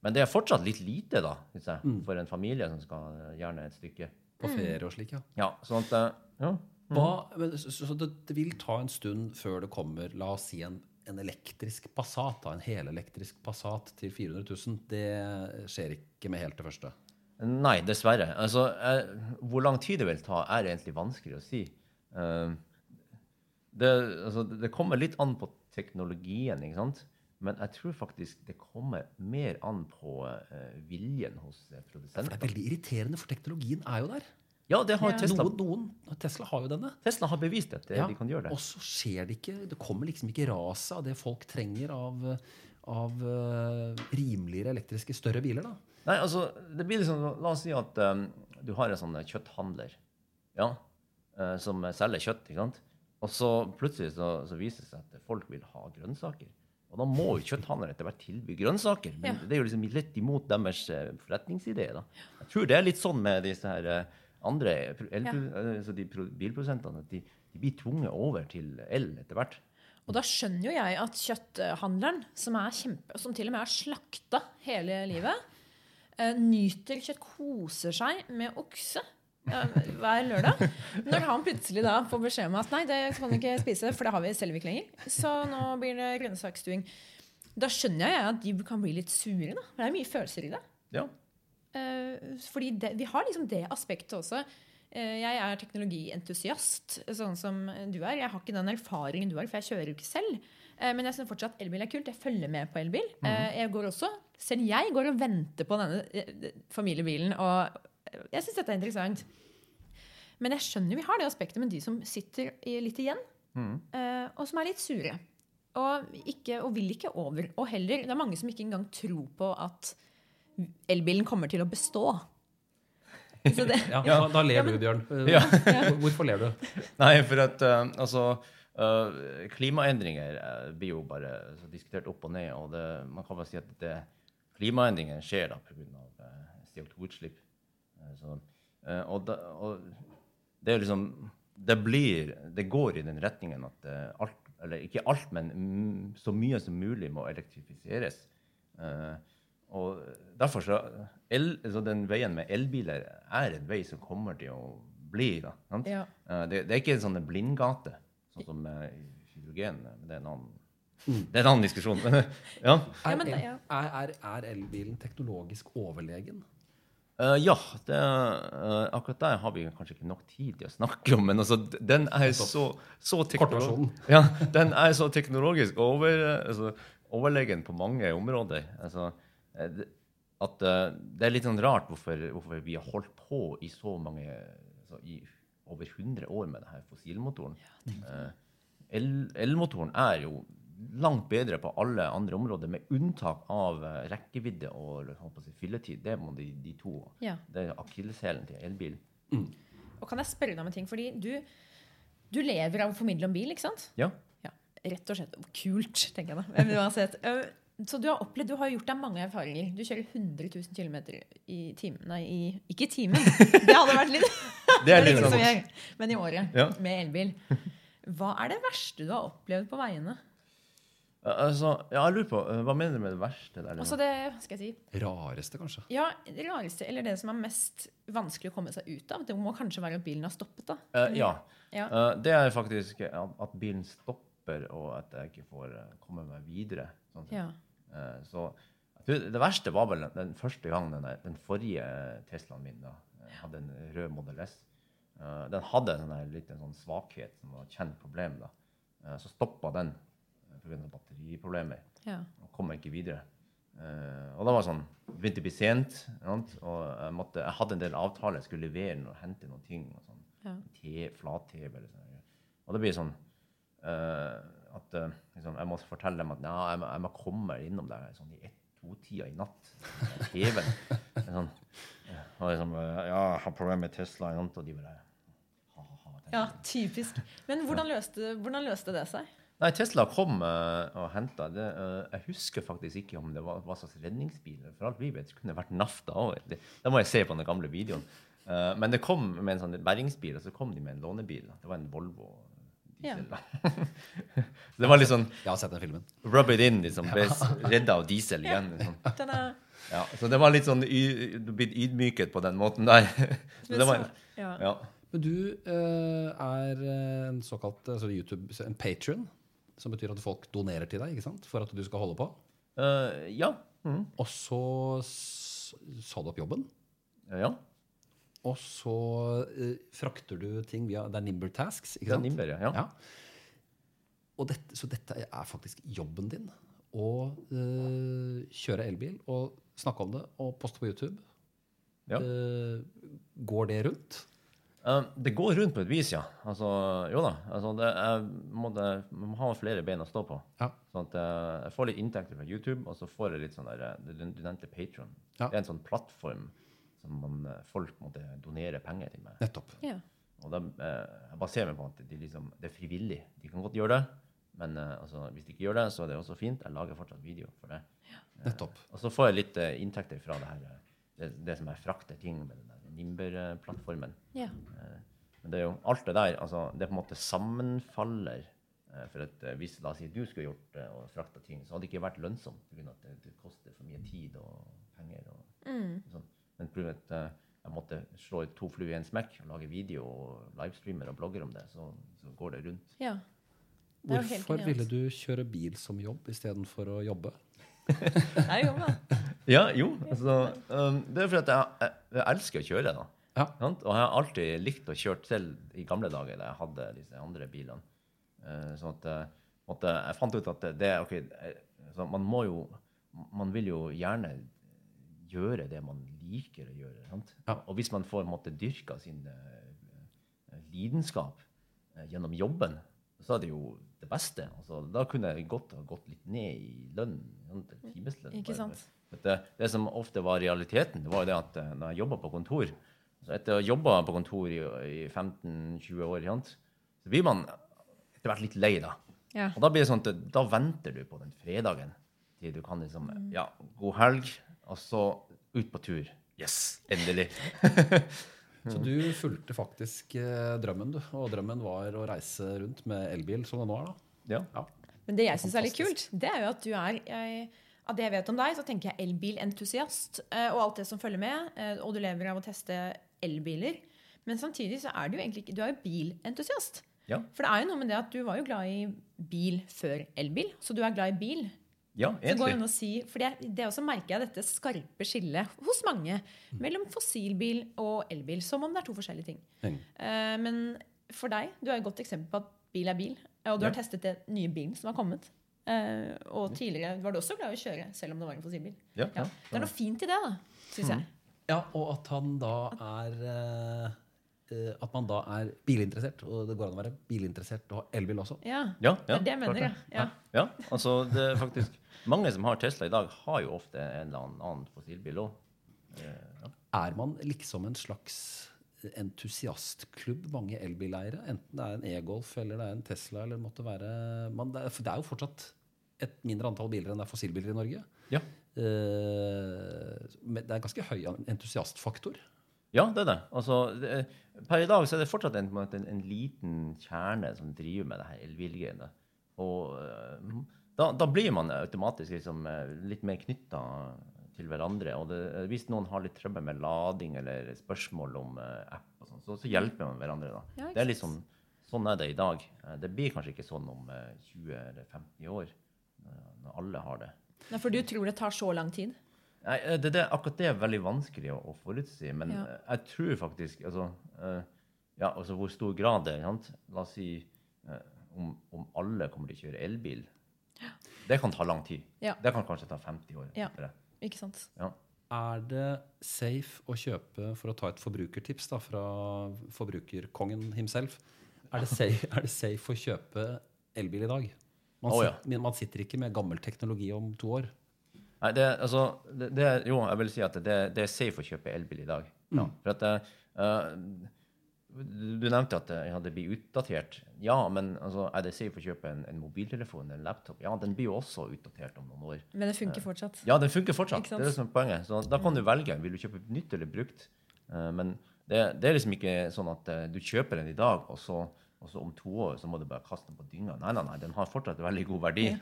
S3: Men det er fortsatt litt lite, da, synes jeg,
S2: Mm.
S3: for en familie som skal eh, gjerne et stykke.
S2: På ferie og slik, ja.
S3: Ja, sånn at eh, ja.
S2: Hva, men, så, så det, det vil ta en stund før det kommer, la oss si, en, en elektrisk Passat, en helelektrisk Passat til 400 000. Det skjer ikke med helt det første.
S3: Nei, dessverre. Altså, eh, hvor lang tid det vil ta, er egentlig vanskelig å si. Eh, det, altså, det kommer litt an på teknologien, ikke sant? Men jeg tror faktisk det kommer mer an på eh, viljen hos produsentene.
S2: For det er veldig irriterende, for teknologien er jo der.
S3: Ja, det har
S1: Ja.
S3: Tesla.
S2: Noen, noen, Tesla har jo denne.
S3: Tesla har bevist at
S2: Ja,
S3: de kan gjøre det.
S2: Og så skjer det ikke Det kommer liksom ikke raset av det folk trenger av, av uh, rimeligere elektriske, større biler. da.
S3: Nei, altså, det blir liksom, La oss si at um, du har en sånn eh, kjøtthandler ja, uh, som selger kjøtt. ikke sant? Og så plutselig så, så viser det seg at folk vil ha grønnsaker. Og da må jo kjøtthandleren etter hvert tilby grønnsaker. Men
S1: Ja.
S3: det er jo liksom litt imot deres forretningsidé. da. Jeg tror det er litt sånn med disse her andre el,
S1: Ja.
S3: altså de bilprodusentene. de, de blir tvunget over til el etter hvert.
S1: Og da skjønner jo jeg at kjøtthandleren, som, er kjempe, som til og med har slakta hele livet, eh, nyter kjøtt, koser seg med okse eh, hver lørdag. Når han plutselig da får beskjed om at nei, det kan du ikke spise, for det har vi Selvik lenger, så nå blir det grønnsaksstuing. Da skjønner jeg at de kan bli litt sure. da. For det er mye følelser i det.
S3: Ja.
S1: Eh, fordi det, vi har liksom det aspektet også. Eh, jeg er teknologientusiast, sånn som du er. Jeg har ikke den erfaringen du har, for jeg kjører jo ikke selv. Eh, men jeg syns fortsatt elbil er kult. Jeg følger med på elbil. Mm. jeg går også, Selv jeg går og venter på denne familiebilen. Og jeg syns dette er interessant. Men jeg skjønner vi har det aspektet med de som sitter litt igjen, mm. og som er litt sure. Og, ikke, og vil ikke over. Og heller, det er mange som ikke engang tror på at elbilen kommer til å bestå. Så det,
S2: Ja, da, da ler
S1: Ja,
S2: du, Bjørn.
S3: Ja.
S2: Hvorfor ler du?
S3: Nei, for at eh, altså eh, Klimaendringer eh, blir jo bare så diskutert opp og ned. Og det, man kan bare si at det, klimaendringer skjer da pga. Uh, CO2-utslipp. Eh, så, eh, og, da, og det er liksom det blir Det går i den retningen at alt, eller ikke alt, men så mye som mulig må elektrifiseres. Eh, og derfor så, el, altså Den veien med elbiler er en vei som kommer til å bli. da.
S1: Ja.
S3: Eh, det, det er ikke en sånn blindgate, sånn som med hydrogen. Det er en annen, det er en annen diskusjon. Ja.
S2: Er, er, er, elbilen teknologisk overlegen?
S3: Uh, ja, det, uh, akkurat der har vi kanskje ikke nok tid til å snakke om. Men altså, den er så, så
S2: Kortversjonen.
S3: Ja, den er så teknologisk over, altså, overlegen på mange områder. Altså, eh, at eh, det er litt sånn rart hvorfor, hvorfor vi har holdt på i så mange altså, i over 100 år med denne fossilmotoren. Eh, el- Elmotoren er jo langt bedre på alle andre områder, med unntak av eh, rekkevidde og holdt på å si, fylletid. Det må de, de to.
S1: Ja.
S3: Det er akilleshælen til elbilen.
S1: Og kan jeg spørre deg om en ting? Fordi du, du lever av å formidle om bil, ikke sant?
S3: Ja.
S1: Ja, Rett og slett. Kult, tenker jeg da. Så du har opplevd, du har gjort deg mange erfaringer. Du kjører 100 000 km i timen Nei, i, ikke i timen. Det hadde vært litt
S3: Det er litt sånn
S1: som gjør. Men i året.
S3: Ja.
S1: Med elbil. Hva er det verste du har opplevd på veiene?
S3: Altså, ja, jeg lurer på, eh, Hva mener du med det verste? der?
S1: Altså det, hva skal jeg si
S2: Rareste, kanskje?
S1: Ja, det rareste, eller det som er mest vanskelig å komme seg ut av. Det må kanskje være at bilen har stoppet, da.
S3: Uh, ja.
S1: Ja.
S3: Uh, det er faktisk at, at bilen stopper, og at jeg ikke får komme meg videre. Sånn.
S1: Ja.
S3: Eh, så det verste var vel den første gangen den, den forrige Teslaen min da, eh, hadde en rød Model S. Eh, den hadde en sånn liten sånn svakhet, som var et kjent problem. da. Så stoppa den pga. batteriproblemer.
S1: Ja.
S3: Og kom ikke videre. Og da var det sånn Begynte å bli sent. Og jeg, måtte, jeg hadde en del avtaler. Jeg skulle levere og hente noen ting. og sånn.
S1: Ja.
S3: Te, Flat-TV eller sånn. Og det blir sånn eh, at eh, liksom, jeg må fortelle dem at ja, jeg, må, jeg må komme innom der sånn i ett-to-tida i natt. TV-en. Sånn, og liksom, eh, ja, jeg har problemer med Tesla. Og de bare ha,
S1: ja, typisk. Men hvordan løste, hvordan løste det seg?
S3: Nei, Tesla kom eh, og henta det. jeg husker faktisk ikke om det var hva slags redningsbil. For alt vi vet, kunne det vært Nafta òg. Det, det må jeg se på den gamle videoen. Men det kom med en sånn bergingsbil, og så kom de med en lånebil. Det var en Volvo så det var litt sånn
S2: Jeg har sett den filmen.
S3: rub it in, liksom. Ble redda av diesel igjen. Liksom. Ja, så det var litt sånn Du blitt ydmyket på den måten der. så det var,
S1: ja.
S3: ja.
S2: Men du uh, er eh, en såkalt altså YouTube, en patron, som betyr at folk donerer til deg ikke sant? for at du skal holde på.
S3: Uh, ja. Mm.
S2: Og så sa du opp jobben.
S3: ja.
S2: Og så eh, frakter du ting via Det er Nimber Tasks, ikke
S3: Det er
S2: sant?
S3: Nimber, ja.
S2: Ja. Og dette, så dette er faktisk jobben din. Å eh, kjøre elbil og snakke om det og poste på YouTube.
S3: Ja.
S2: Eh, går det rundt?
S3: Eh, det går rundt på et vis, ja. Altså, jo da. Altså, det, jeg må, det, man må ha flere bein å stå på.
S2: Ja.
S3: Sånn at eh, Jeg får litt inntekter fra YouTube, og så får jeg litt sånn der, eh, Du nevnte Patron.
S2: Ja.
S3: Det er en sånn plattform som man, eh, folk måtte donere penger til meg.
S2: Nettopp.
S1: Ja.
S3: Og da, eh, jeg baserer meg på at de liksom, det er frivillig. De kan godt gjøre det, men eh, altså, hvis de ikke gjør det, så er det også fint. Jeg lager fortsatt video for det.
S2: Nettopp.
S3: Og så får jeg litt inntekter fra det her, det, det som jeg frakter ting med den Nimber-plattformen.
S1: Ja.
S3: Men det er jo alt det der altså, Det på en måte sammenfaller. For at hvis la oss si, du skulle gjort det og frakta ting, så hadde det ikke vært lønnsomt. Av at det, det koster for mye tid og penger. Og,
S1: Mm.
S3: sånn. Men på at eh, jeg måtte slå to fluer i en smekk og lage video og livestreamer og blogger om det, så, så går det rundt.
S1: ja. Det
S2: Hvorfor ville du kjøre bil som jobb istedenfor å jobbe?
S1: Det er jo da.
S3: Ja, jo. Altså, um, det er fordi at jeg, jeg, jeg elsker å kjøre. da.
S2: Ja.
S3: Og jeg har alltid likt å kjøre selv i gamle dager da jeg hadde disse andre bilene. Uh, sånn at eh, måtte, Jeg fant ut at det, det ok, så Man må jo Man vil jo gjerne gjøre det man liker å gjøre. Sant?
S2: Ja.
S3: Og hvis man får måtte, dyrka sin uh, lidenskap uh, gjennom jobben, så er det jo det beste. Altså, da kunne jeg godt ha gått litt ned i lønn. Timeslønn.
S1: Ikke sant?
S3: Det, det som ofte var realiteten, det var det at uh, når jeg jobba på kontor så Etter å ha jobba på kontor i, i 15-20 år, sant, så blir man etter hvert litt lei, da.
S1: Ja.
S3: Og da blir det sånn at da venter du på den fredagen til du kan liksom Ja, god helg, og så ut på tur. Yes! Endelig.
S2: Så du fulgte faktisk eh, drømmen, du. Og drømmen var å reise rundt med elbil, som det nå er, da.
S3: Ja.
S2: Ja.
S1: Men det jeg syns er litt kult, det er jo at du er jeg, Av det jeg vet om deg, så tenker jeg elbilentusiast eh, og alt det som følger med. eh, Og du lever av å teste elbiler. Men samtidig så er du jo egentlig ikke Du er jo bilentusiast.
S3: Ja.
S1: For det er jo noe med det at du var jo glad i bil før elbil, så du er glad i bil.
S3: Ja,
S1: Så går
S3: egentlig.
S1: an å si, for det, det også merker jeg dette skarpe skillet hos mange mellom fossilbil og elbil, som om det er to forskjellige ting.
S2: Mm.
S1: Eh, men for deg, du er et godt eksempel på at bil er bil, og du har testet den nye bilen som har kommet. Uh, og tidligere var du også glad i å kjøre, selv om det var en fossilbil.
S3: Ja,
S1: Ja.
S3: ja.
S1: Det er noe fint i det, da, syns jeg.
S2: Ja, og at han da er eh, At man da er bilinteressert. Og det går an å være bilinteressert og ha elbil også.
S1: Ja,
S3: Ja,
S1: det
S3: ja,
S1: det jeg mener,
S3: klart
S1: ja. ja.
S3: Ja, altså det er faktisk Mange som har Tesla i dag, har jo ofte en eller annen, annen fossilbil òg. Ja.
S2: Er man liksom en slags entusiastklubb, mange elbileiere? Enten det er en e-Golf eller det er en Tesla eller det måtte være man, det, er, for det er jo fortsatt et mindre antall biler enn det er fossilbiler i Norge.
S3: Ja.
S2: Eh, men det er ganske høy entusiastfaktor.
S3: Ja, det er det. Altså, det er, per i dag så er det fortsatt en, en, en, en liten kjerne som driver med det her elbilgreiene. Og eh, da, da blir man automatisk liksom, eh, litt mer knytta til hverandre. Og det, hvis noen har litt trøbbel med lading eller spørsmål om eh, app, og sånt, så, så hjelper man hverandre. da.
S1: Ja,
S3: det er liksom, sånn, er det i dag. Eh, Det blir kanskje ikke sånn om eh, 20 eller 50 år, eh, når alle har det.
S1: Nei, for du tror det tar så lang tid?
S3: Nei, eh, det, det, akkurat det er veldig vanskelig å, å forutsi. Men
S1: Ja.
S3: eh, jeg tror faktisk altså, uh, ja, altså Hvor stor grad det er. Sant? La oss si uh, om, om alle kommer til å kjøre elbil. Det kan ta lang tid.
S1: Ja.
S3: Det kan kanskje ta 50 år.
S1: Ja.
S3: det.
S1: Ikke sant?
S3: Ja.
S2: Er det safe å kjøpe, for å ta et forbrukertips da, fra forbrukerkongen himself, er det safe, er det safe å kjøpe elbil i dag? Man,
S3: oh, ja.
S2: man sitter ikke med gammel teknologi om to år.
S3: Nei, det, altså, det, det, jo, jeg vil si at det, det er safe å kjøpe elbil i dag.
S2: Ja.
S3: For at uh, du, nevnte at eh, ja, det blir utdatert. Ja, men altså, er det safe å kjøpe en, en mobiltelefon, en laptop? Ja, den blir jo også utdatert om noen år.
S1: Men det funker fortsatt.
S3: Ja, den funker fortsatt. Det er det som er poenget. Så da kan du velge. Vil du kjøpe nytt eller brukt? Uh, men det, det er liksom ikke sånn at uh, du kjøper den i dag, og så, og så om to år så må du bare kaste den på dynga. Nei, nei, nei, den har fortsatt veldig god verdi. Ja,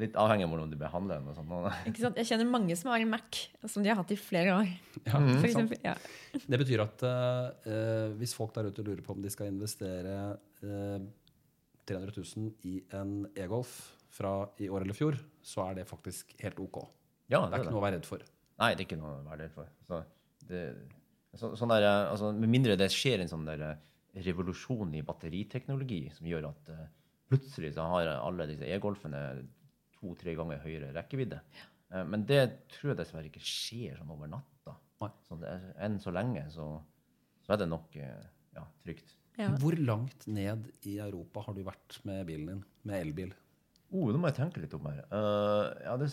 S3: litt avhengig av hvordan du behandler den. og sånt.
S1: Ikke sant? Jeg kjenner mange som har en Mac som de har hatt i flere år.
S2: Ja,
S1: For eksempel, ja.
S2: Det betyr at uh, hvis folk der ute lurer på om de skal investere uh, 300 000 i en e-Golf fra i år eller fjor, så er det faktisk helt ok.
S3: Ja,
S2: Det er ikke noe å være redd for.
S3: Nei, det er ikke noe å være redd for. Så det, så, sånn der, eh, altså, med mindre det skjer en sånn der revolusjon i batteriteknologi som gjør at uh, plutselig så har alle disse e-golfene to-tre ganger høyere rekkevidde. Ja. men det tror jeg dessverre ikke skjer sånn over natta. Så det er, enn så lenge så, så er det nok eh, ja, trygt.
S1: Ja.
S2: Hvor langt ned i Europa har du vært med bilen din, med elbil?
S3: Oh, nå må jeg tenke litt om her. Uh, ja, det,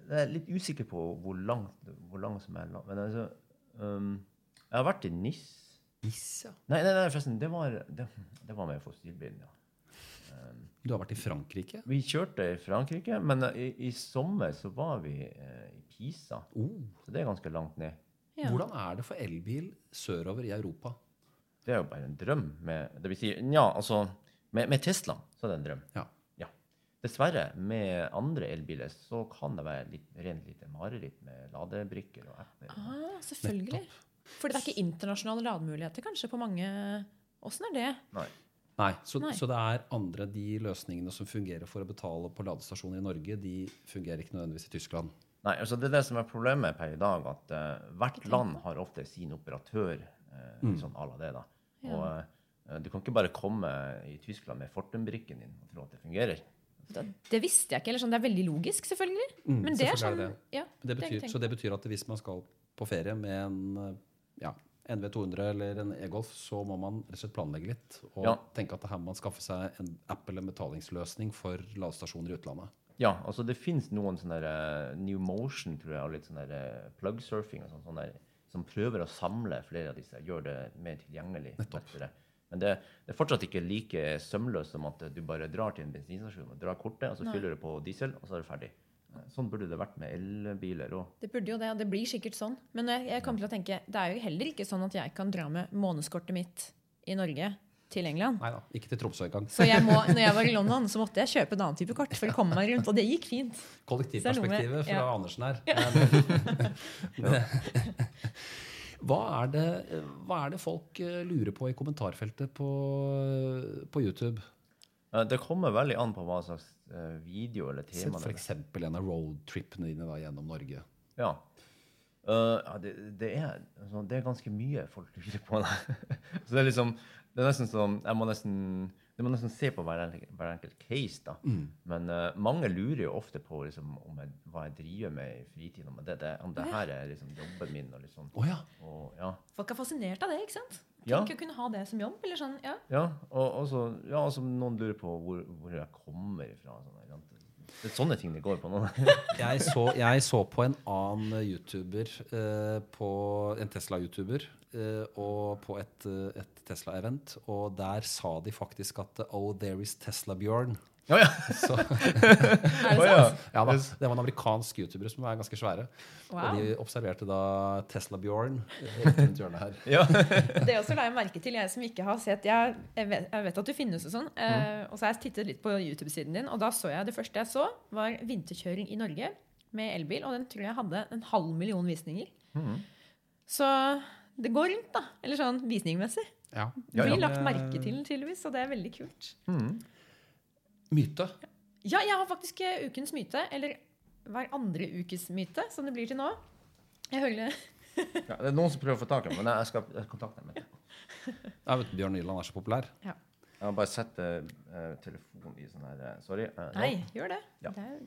S3: jeg er litt usikker på hvor langt, hvor langt som er langt. Men altså, um, jeg har vært i NIS.
S2: Niss, ja.
S3: Nei, nei, nei forresten, det var, det, det var med fossilbilen, ja.
S2: Du har vært i Frankrike?
S3: Vi kjørte i Frankrike, men eh, i, i sommer så var vi eh, i Pisa.
S2: Oh.
S3: Så det er ganske langt ned.
S1: Ja.
S2: Hvordan er det for elbil sørover i Europa?
S3: Det er jo bare en drøm. Med, det vil si, ja, altså, med, med Tesla så er det en drøm.
S2: Ja.
S3: Ja. Dessverre, med andre elbiler så kan det være litt, rent lite mareritt med ladebrikker og apper.
S1: Ah, selvfølgelig. For det er ikke internasjonale lademuligheter kanskje på mange Åssen er det?
S3: Nei.
S2: Nei så,
S1: Nei.
S2: så det er andre de løsningene som fungerer for å betale på ladestasjoner i Norge, de fungerer ikke nødvendigvis i Tyskland.
S3: Nei, altså Det er det som er problemet per i dag, at uh, hvert land har ofte sin operatør. eh, sånn à det da.
S1: Ja.
S3: Og uh, Du kan ikke bare komme i Tyskland med Fortum-brikken din og tro at det fungerer.
S1: Da- Det visste jeg ikke. eller sånn, Det er veldig logisk, selvfølgelig.
S2: Mm,
S1: Men det er sånn
S2: det
S1: ja,
S2: Det betyr,
S1: det
S2: så det betyr at hvis man skal på ferie med en ja, NV200 eller en e-Golf, så må man rett og slett planlegge litt og
S3: Ja.
S2: tenke at det her må man skaffe seg en app eller en betalingsløsning for ladestasjoner i utlandet.
S3: Ja, altså det fins noen sånne eh, New Motion, tror jeg, og litt sånn der eh, plug-surfing og sånn som prøver å samle flere av disse, gjør det mer tilgjengelig.
S2: Nettopp.
S3: lettere. Men det, det er fortsatt ikke like sømløst som at du bare drar til en bensinstasjon og drar kortet, og så
S1: Nei.
S3: fyller du på diesel, og så er du ferdig. Eh, Sånn burde det vært med elbiler òg.
S1: Det burde jo det, og det blir sikkert sånn. Men jeg, jeg kommer til å tenke, det er jo heller ikke sånn at jeg kan dra med månedskortet mitt i Norge til England.
S2: Nei da, ikke til Tromsø engang.
S1: Så jeg må, når jeg var i London, så måtte jeg kjøpe en annen type kort for å komme meg rundt. Og det gikk fint.
S2: Kollektivperspektivet
S1: er
S2: fra
S1: ja.
S2: Andersen her. Hva er, det, hva er det folk eh, lurer på i kommentarfeltet på, på YouTube?
S3: Eh, Det kommer veldig an på hva slags eh, video eller tema Sett
S2: f.eks. en av roadtripene dine da, gjennom Norge.
S3: Ja. Uh, ja det, det, er, altså, det er ganske mye folk lurer på. Så det er liksom Det er nesten sånn Jeg må nesten, du må nesten se på hver enkelt, hver enkelt case. da. Men uh, mange lurer jo ofte på liksom, om jeg, hva jeg driver med i fritiden. Om det, det, om det her er liksom jobben min. og liksom,
S2: Oh, ja.
S3: og, ja.
S1: Folk er fascinert av det, ikke sant?
S3: Ja.
S1: Tenk å kunne ha det som jobb. eller sånn, ja.
S3: Ja, og så ja, altså noen lurer på hvor, hvor jeg kommer ifra. Sånn, det er sånne ting det går på nå.
S2: Jeg så, jeg så på en annen YouTuber, eh, på en Tesla-YouTuber, og på et, eh, et Tesla-event, og der sa de faktisk at Oh, there is Tesla-Bjørn.
S3: ja, ja.
S2: Så,
S1: Er det
S3: ja.
S1: sant?
S2: ja da, det var en amerikansk YouTuber som er ganske svære.
S1: Wow.
S2: Og de observerte da Tesla-Bjørn helt rundt hjørnet her.
S3: ja.
S1: Det også la jeg merke til, jeg som ikke har sett Jeg, jeg, vet, jeg vet at du finnes og sånn. Eh, og så har jeg tittet litt på YouTube-siden din, og da så jeg det første jeg så, var vinterkjøring i Norge med elbil. Og den tror jeg hadde en halv million visninger.
S3: Mm.
S1: Så det går rundt, da. Eller sånn visningmessig.
S2: Ja.
S3: Ja,
S1: blir lagt merke til, tydeligvis, og det er veldig kult.
S3: Mm.
S2: Myte.
S1: Ja, jeg har faktisk eh, ukens myte. Eller hver andre ukes myte, som det blir til nå. Jeg hører
S3: Ja, det er noen som prøver å få tak i meg, men jeg skal, kontakte dem.
S2: Jeg vet, Bjørn Nyland er så populær.
S1: Ja.
S3: Jeg må bare sette uh, telefonen i sånn her eh, Sorry. Uh.
S1: Nei, gjør det.
S3: Ja.
S1: det er,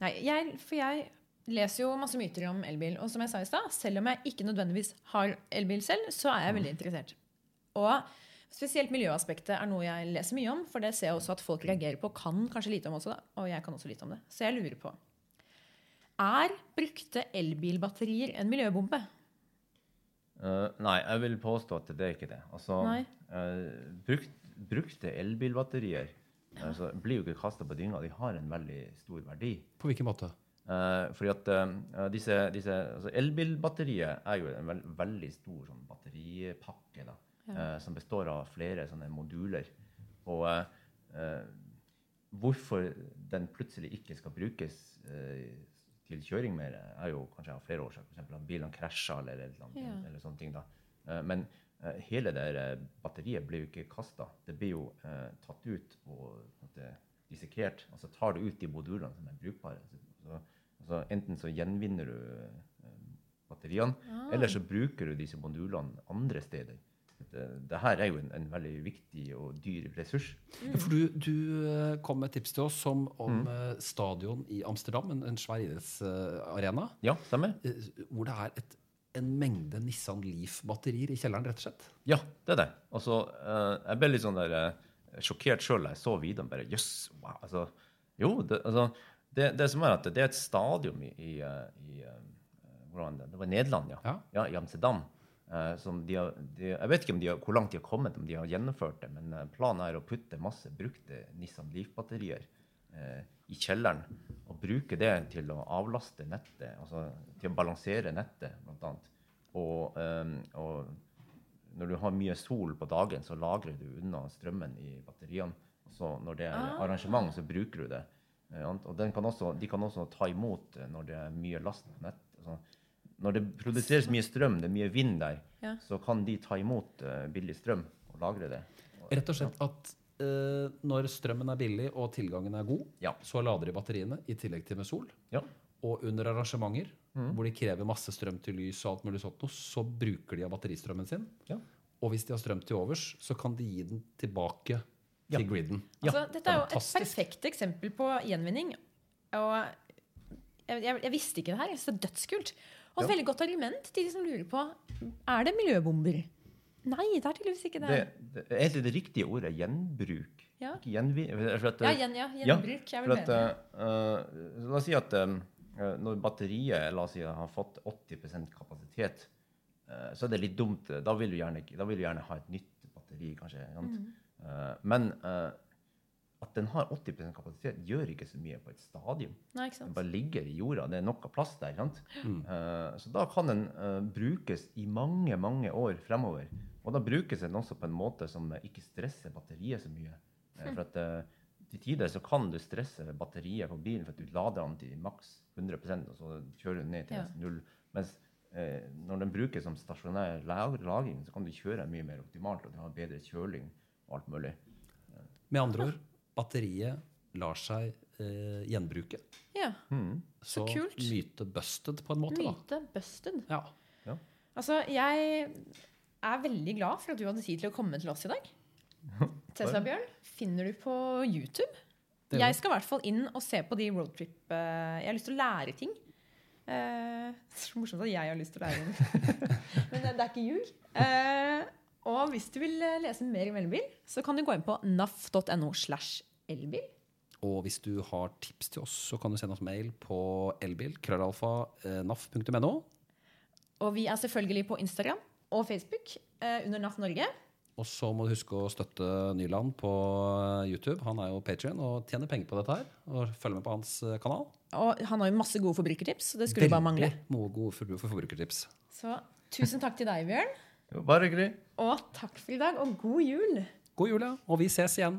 S1: nei, jeg, for jeg leser jo masse myter om elbil. Og som jeg sa i stad, selv om jeg ikke nødvendigvis har elbil selv, så er jeg veldig interessert. Og spesielt miljøaspektet er noe jeg leser mye om, for det ser jeg også at folk reagerer på, kan kanskje lite om også, da. Og jeg kan også lite om det. Så jeg lurer på Er brukte elbilbatterier en miljøbombe?
S3: Uh, nei, jeg vil påstå at det er ikke det. Altså, eh, brukt, brukte elbilbatterier altså, blir jo ikke kasta på dynga. De har en veldig stor verdi.
S2: På hvilken måte?
S3: Eh, fordi at uh, disse, disse altså Elbilbatteriet er jo en veld, veldig stor sånn, batteripakke da, eh, som består av flere sånne moduler. Og hvorfor den plutselig ikke skal brukes til kjøring mer, er jo kanskje av flere årsaker. F.eks. at bilene krasjer eller, eller, annet,
S1: Ja.
S3: eller sånne ting. da. Men hele det batteriet blir jo ikke kasta. Det blir jo tatt ut og dissekert, og så dissekert. Altså tar du ut de modulene som er brukbare. Så, så, altså, enten så gjenvinner du batteriene, batteriene, eller så bruker du disse modulene andre steder. Det, det her er jo en, en veldig viktig og dyr ressurs.
S2: Ja, For du, du eh, kom med et tips til oss som, om mm. stadion i Amsterdam, en, en svær idrettsarena,
S3: Ja, stemmer?
S2: eh, hvor det er et, en mengde Nissan Leaf-batterier i kjelleren, rett og slett.
S3: Ja, det er det. Altså, eh, jeg ble litt sånn der eh, sjokkert sjøl da jeg så videoen. bare, Jøss, wow. Altså, jo, det, altså, det, det som er at det er et stadium i, i, eh, i eh, hvor var det? det var i Nederland, ja.
S2: Ja.
S3: I Amsterdam. eh, som de har, de, jeg vet ikke om de har, hvor langt de har kommet, om de har gjennomført det, men planen er å putte masse brukte Nissan Leaf-batterier eh, i kjelleren. Og bruke det til å avlaste nettet, altså til å balansere nettet, blant annet. Og, eh, og når du har mye sol på dagen, så lagrer du unna strømmen i batteriene. Så når det er
S1: Ah.
S3: arrangement, så bruker du det. Eh, Og den kan også, de kan også ta imot eh, når det er mye last på nett. Altså, når det produseres mye strøm, det er mye vind der,
S1: Ja.
S3: så kan de ta imot eh, billig strøm og lagre det.
S2: Rett og slett at uh, når strømmen er billig og tilgangen er god,
S3: Ja.
S2: så lader de batteriene i tillegg til med sol.
S3: Ja.
S2: Og under arrangementer hvor de krever masse strøm til lys, og alt mulig sånt, så bruker de av batteristrømmen sin.
S3: Ja.
S2: Og hvis de har strøm til overs, så kan de gi den tilbake
S3: Ja.
S2: til griden.
S3: Ja,
S1: Altså, dette er jo et perfekt eksempel på gjenvinning. Og jeg, jeg, jeg visste ikke det her. Jeg synes det er dødskult. Og et
S3: Ja.
S1: veldig godt argument til de som lurer på er det miljøbomber. Nei, det er tydeligvis ikke det.
S3: Det, det, egentlig det riktige ordet er gjenbruk.
S1: Ja.
S3: Gjenvi, at,
S1: ja, gjen, ja, gjenbruk. jeg vil
S3: at,
S1: mene.
S3: eh, la oss si at eh, når batteriet la oss si, har fått 80 kapasitet, uh, så er det litt dumt. Da vil du gjerne, da vil du gjerne ha et nytt batteri, kanskje.
S1: Mm.
S3: Eh, men eh, at den har 80% kapasitet, gjør ikke så mye på et stadium.
S1: Nei, ikke
S3: Den bare ligger i jorda. Det er nok av plass der. sant? Uh, så da kan den uh, brukes i mange, mange år fremover. Og da brukes den også på en måte som ikke stresser batteriet så mye. Eh, for at til tider så kan du stresse batteriet på bilen for at du lader den til maks 100% og så kjører du ned til
S1: Ja.
S3: nesten null. Mens eh, når den brukes som stasjonær lag- lagring, så kan du kjøre mye mer optimalt, og du har bedre kjøling og alt mulig.
S2: Med andre ord, batteriet lar seg eh, gjenbruke.
S1: Ja.
S2: Så,
S1: kult.
S2: myte busted på en måte, da.
S1: Myte busted.
S2: Ja.
S1: Altså, jeg er veldig glad for at du hadde tid til å komme til oss i dag. Tesla Bjørn finner du på YouTube. Jeg skal i hvert fall inn og se på de roadtrip eh, Jeg har lyst til å lære ting. det er så morsomt at jeg har lyst til å lære noe. Men det, det er ikke ljug. Og hvis du vil eh, lese mer om elbil, så kan du gå inn på naf.no slash elbil.
S2: Og hvis du har tips til oss, så kan du sende oss mail på elbil, krøllalfa, eh.
S1: Og vi er selvfølgelig på Instagram og Facebook eh, under NAF Norge.
S2: Og så må du huske å støtte Nyland på YouTube. Han er jo Patrion og tjener penger på dette her. Og følg med på hans kanal.
S1: Og han har jo masse gode forbrukertips, så det skulle bare mangle.
S2: Gode for, for forbrukertips.
S1: Så tusen takk til deg, Bjørn.
S3: Jo, bare hyggelig.
S1: Og takk for i dag, og god jul!
S2: God jul, ja. Og vi ses igjen.